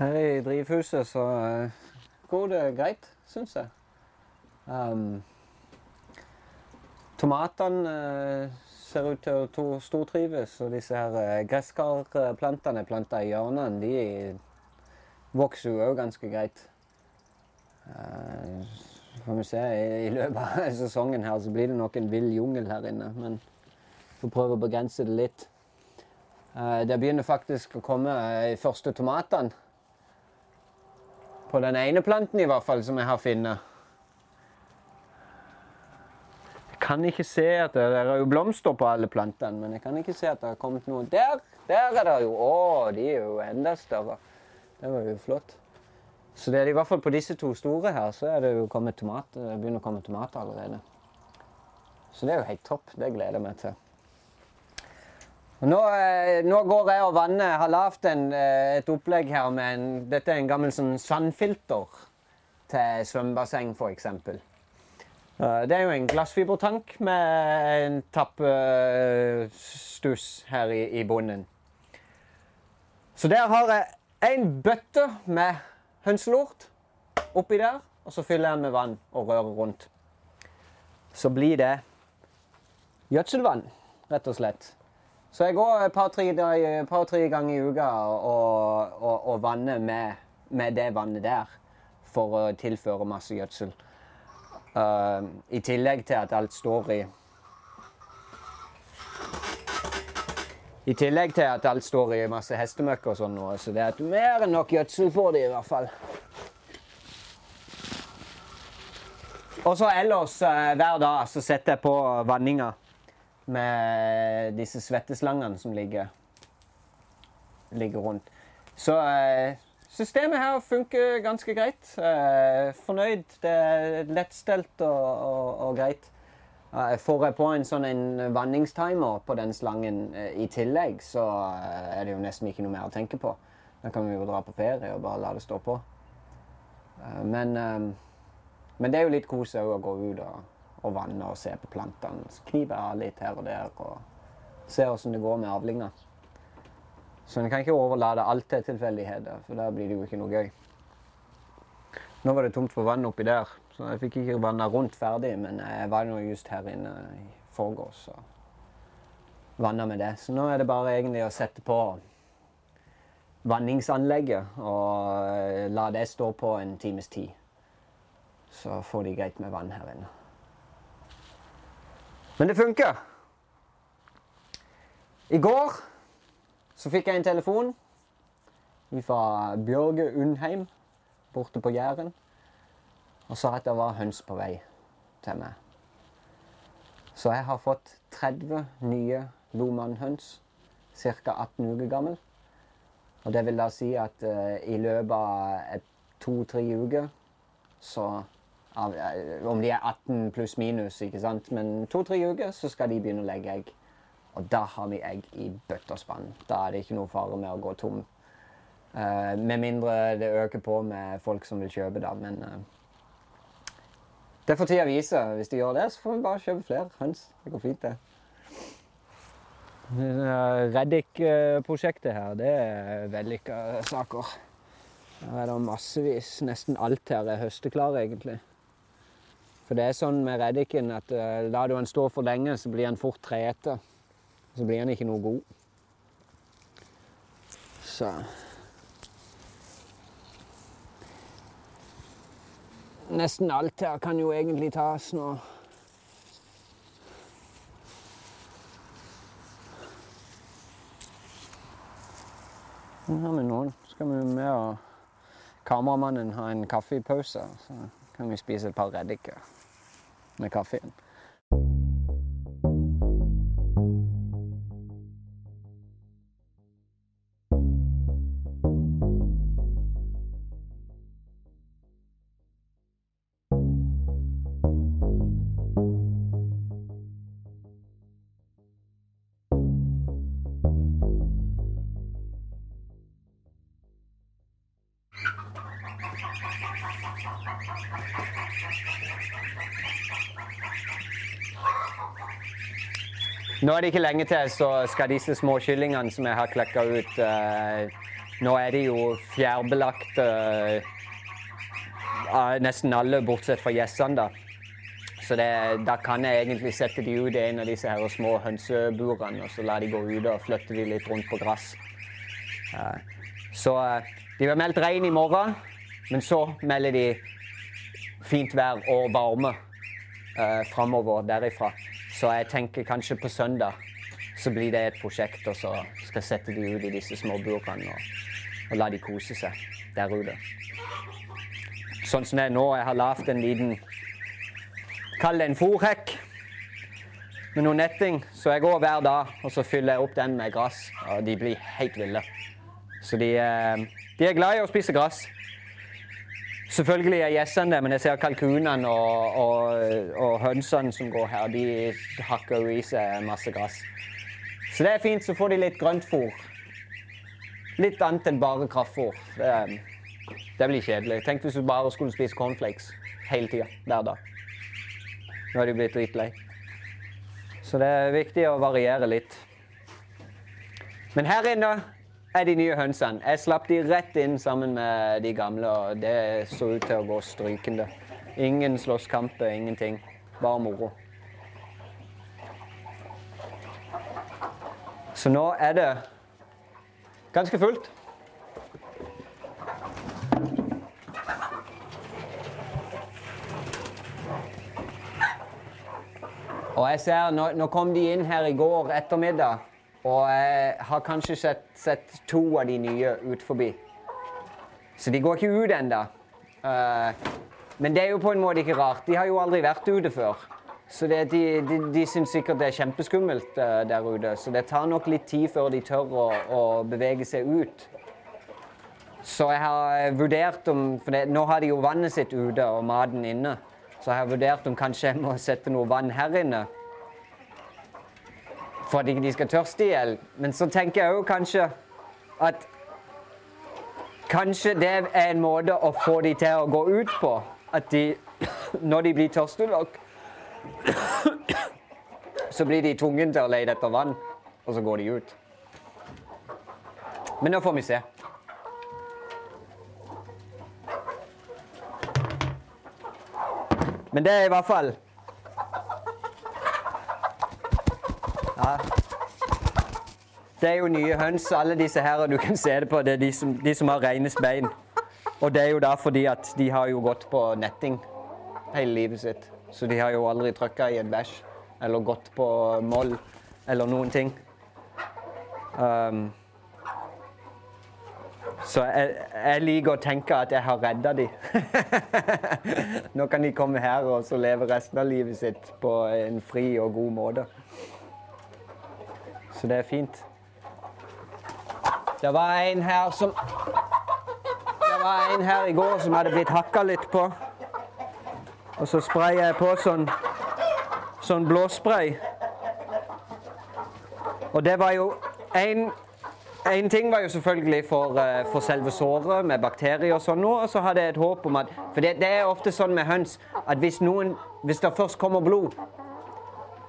Her i drivhuset så eh, går det greit, syns jeg. Um, tomatene eh, ser ut til å stortrives, og disse her eh, gresskarplantene planta i hjørnene, de vokser jo òg ganske greit. Uh, får vi se. I, løpet av sesongen her så blir det nok en vill jungel her inne, men får prøve å begrense det litt. Uh, det begynner faktisk å komme de første tomatene. På den ene planten i hvert fall, som jeg har funnet. Jeg kan ikke se at det, er jo blomster på alle plantene, men jeg kan ikke se at det har kommet noe. Der! Der er det jo! Å, de er jo enda større. Det var jo flott. Så det er i hvert fall på disse to store her, så er det jo kommet tomat, det begynner å komme tomater allerede. Så det er jo helt topp. Det gleder jeg meg til. Nå, eh, nå går jeg og vannet. Jeg har lagd et opplegg her med en Dette er en gammel sånn sandfilter til svømmebasseng, f.eks. Det er jo en glassfibertank med en tappestuss her i, i bunnen. Så der har jeg en bøtte med hønselort oppi der, og så fyller jeg den med vann og rører rundt. Så blir det gjødselvann, rett og slett. Så jeg går et par-tre par, ganger i uka og, og, og vanner med, med, det vannet der for å tilføre masse gjødsel. Uh, I tillegg til at alt står i I tillegg til at alt står i masse hestemøkk og sånn, så det er mer enn nok gjødsel for det i hvert fall. Og så ellers eh, hver dag så setter jeg på vanninga med disse svetteslangene som ligger, ligger rundt. Så eh, systemet her funker ganske greit. Eh, fornøyd. Det er lettstelt og, og, og greit. Får jeg på en sånn en vanningstimer på den slangen eh, i tillegg, så eh, er det jo nesten ikke noe mer å tenke på. Da kan vi jo dra på ferie og bare la det stå på. Eh, men, men det er jo litt kos òg å gå ut og, og, vanne og se på plantene. Så kniver jeg litt her og der og se åssen det går med avlinga. Så en kan ikke overlate alt til tilfeldigheter, for da blir det jo ikke noe gøy. Nå var det tomt for vann oppi der, så jeg fikk ikke vanna rundt ferdig. Men jeg var nå just her inne i forgårs og vanna med det. Så nå er det bare egentlig å sette på vanningsanlegget og la det stå på en times tid. Så får de greit med vann her inne. Men det funker. I går så fikk jeg en telefon fra Bjørge Undheim borte på Jæren og sa at det var høns på vei til meg. Så jeg har fått 30 nye lomannhøns, ca. 18 uker gammel. Og det vil da si at uh, i løpet av to-tre uker så Om de er 18 pluss minus, ikke sant, men to-tre uker så skal de begynne å legge egg. Og da har vi egg i bøtte og spann. Da er det ikke noe fare med å gå tom Uh, med mindre det øker på med folk som vil kjøpe, da. Men uh, det får tida vise. Hvis de gjør det, så får vi bare kjøpe flere høns. Det går fint, det. Reddik-prosjektet her, det er vellykka saker. Her er det massevis. Nesten alt her er høsteklare, egentlig. For det er sånn med reddiken at uh, lar du den stå for lenge, så blir den fort treete. Så blir den ikke noe god. Så Nesten alt her kan jo egentlig tas nå. Nå har vi noen. Skal vi med og kameramannen ha en kaffepause, så kan vi spise et par reddiker med kaffen. Nå er det ikke lenge til, så skal disse små kyllingene som jeg har klekka ut, eh, Nå er de jo fjærbelagt uh, nesten alle, bortsett fra gjessene. da. Så det, da kan jeg egentlig sette de ut i en av disse her små hønseburene og så la de gå ut og flytte de litt rundt på gress. Eh, så uh, de blir meldt rein i morgen, men så melder de fint vær og varme eh, framover derifra. Så jeg tenker kanskje på søndag så blir det et prosjekt, og så skal jeg sette de ut i disse små burene og, og, la de kose seg der ute. Sånn som det er nå. Jeg har lagd en liten Kall det en fòrhekk med noe netting. Så jeg går hver dag og så fyller jeg opp den med gress. Og de blir helt ville. Så de, eh, de er glad i å spise gress. Selvfølgelig er gjessene det, men jeg ser kalkunene og, og, og, hønsene som går her, de hakker jo i seg masse gress. Så det er fint, så får de litt grøntfôr. Litt annet enn bare kraftfôr. Det, det, blir kjedelig. Tenk hvis du bare skulle spise cornflakes hele tida, hver dag. Nå er de blitt dritlei. Så det er viktig å variere litt. Men her inne er de nye hønsene. Jeg slapp de rett inn sammen med de gamle, og det så ut til å gå strykende. Ingen slåsskamper, ingenting. Bare moro. Så nå er det ganske fullt. Og jeg ser, nå, nå, kom de inn her i går ettermiddag, og jeg har kanskje sett, sett to av de nye ut forbi. Så de går ikke ut ennå. Uh, men det er jo på en måte ikke rart. De har jo aldri vært ute før. Så det, de, de, de syns sikkert det er kjempeskummelt uh, der ute. Så det tar nok litt tid før de tør å, å bevege seg ut. Så jeg har vurdert om For det, nå har de jo vannet sitt ute og maten inne. Så jeg har vurdert om kanskje jeg må sette noe vann her inne. For at ikke de skal tørste i hjel. Men så tenker jeg òg kanskje at Kanskje det er en måte å få de til å gå ut på. At de, når de blir tørste nok, så blir de tvungen til å lete etter vann, og så går de ut. Men nå får vi se. Men det er i hvert fall Det er jo nye høns, alle disse her, og du kan se det på det er de som, de som har reinest bein. Og det er jo da fordi at de har jo gått på netting hele livet sitt. Så de har jo aldri trykka i en bæsj eller gått på moll eller noen ting. Um, så jeg, jeg, liker å tenke at jeg har redda dem. Nå kan de komme her og så leve resten av livet sitt på en fri og god måte. Så det er fint. Det var en her som Det var en her i går som hadde blitt hakka litt på. Og så sprayer jeg på sånn, sånn blåspray. Og det var jo en, en ting var jo selvfølgelig for, uh, for, selve såret med bakterier og sånn og så hadde jeg et håp om at For det, det er ofte sånn med høns at hvis, noen, hvis det først kommer blod,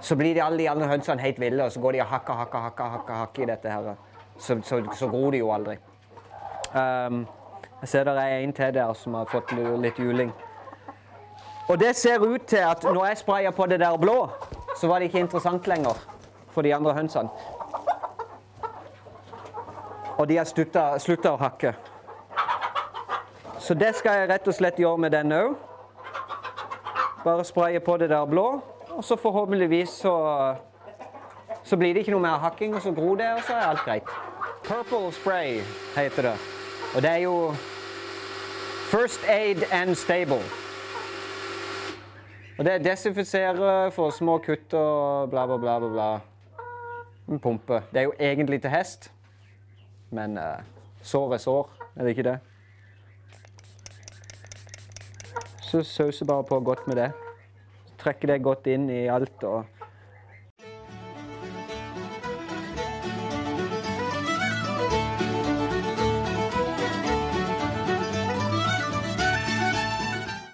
så blir de alle de andre hønsene helt ville, og så går de og hakker, hakker, hakker, hakker, hakker i dette her. Så, så, så gror de jo aldri. Um, jeg ser det er en til der som har fått litt juling. Og det ser ut til at når jeg sprayer på det der blå, så var det ikke interessant lenger for de andre hønsene. Og de har slutta å hakke. Så det skal jeg rett og slett gjøre med denne òg. Bare spraye på det der blå, og så forhåpentligvis så, så blir det ikke noe mer hakking, og så gror det, og så er alt greit. Purple spray heter det. Og det er jo First aid and stable. Og det desinfiserer for små kutt og bla, bla, bla. bla, bla. En pumpe. Det er jo egentlig til hest, men uh, sår er sår, er det ikke det? Så sauser bare på godt med det. Trekker det godt inn i alt og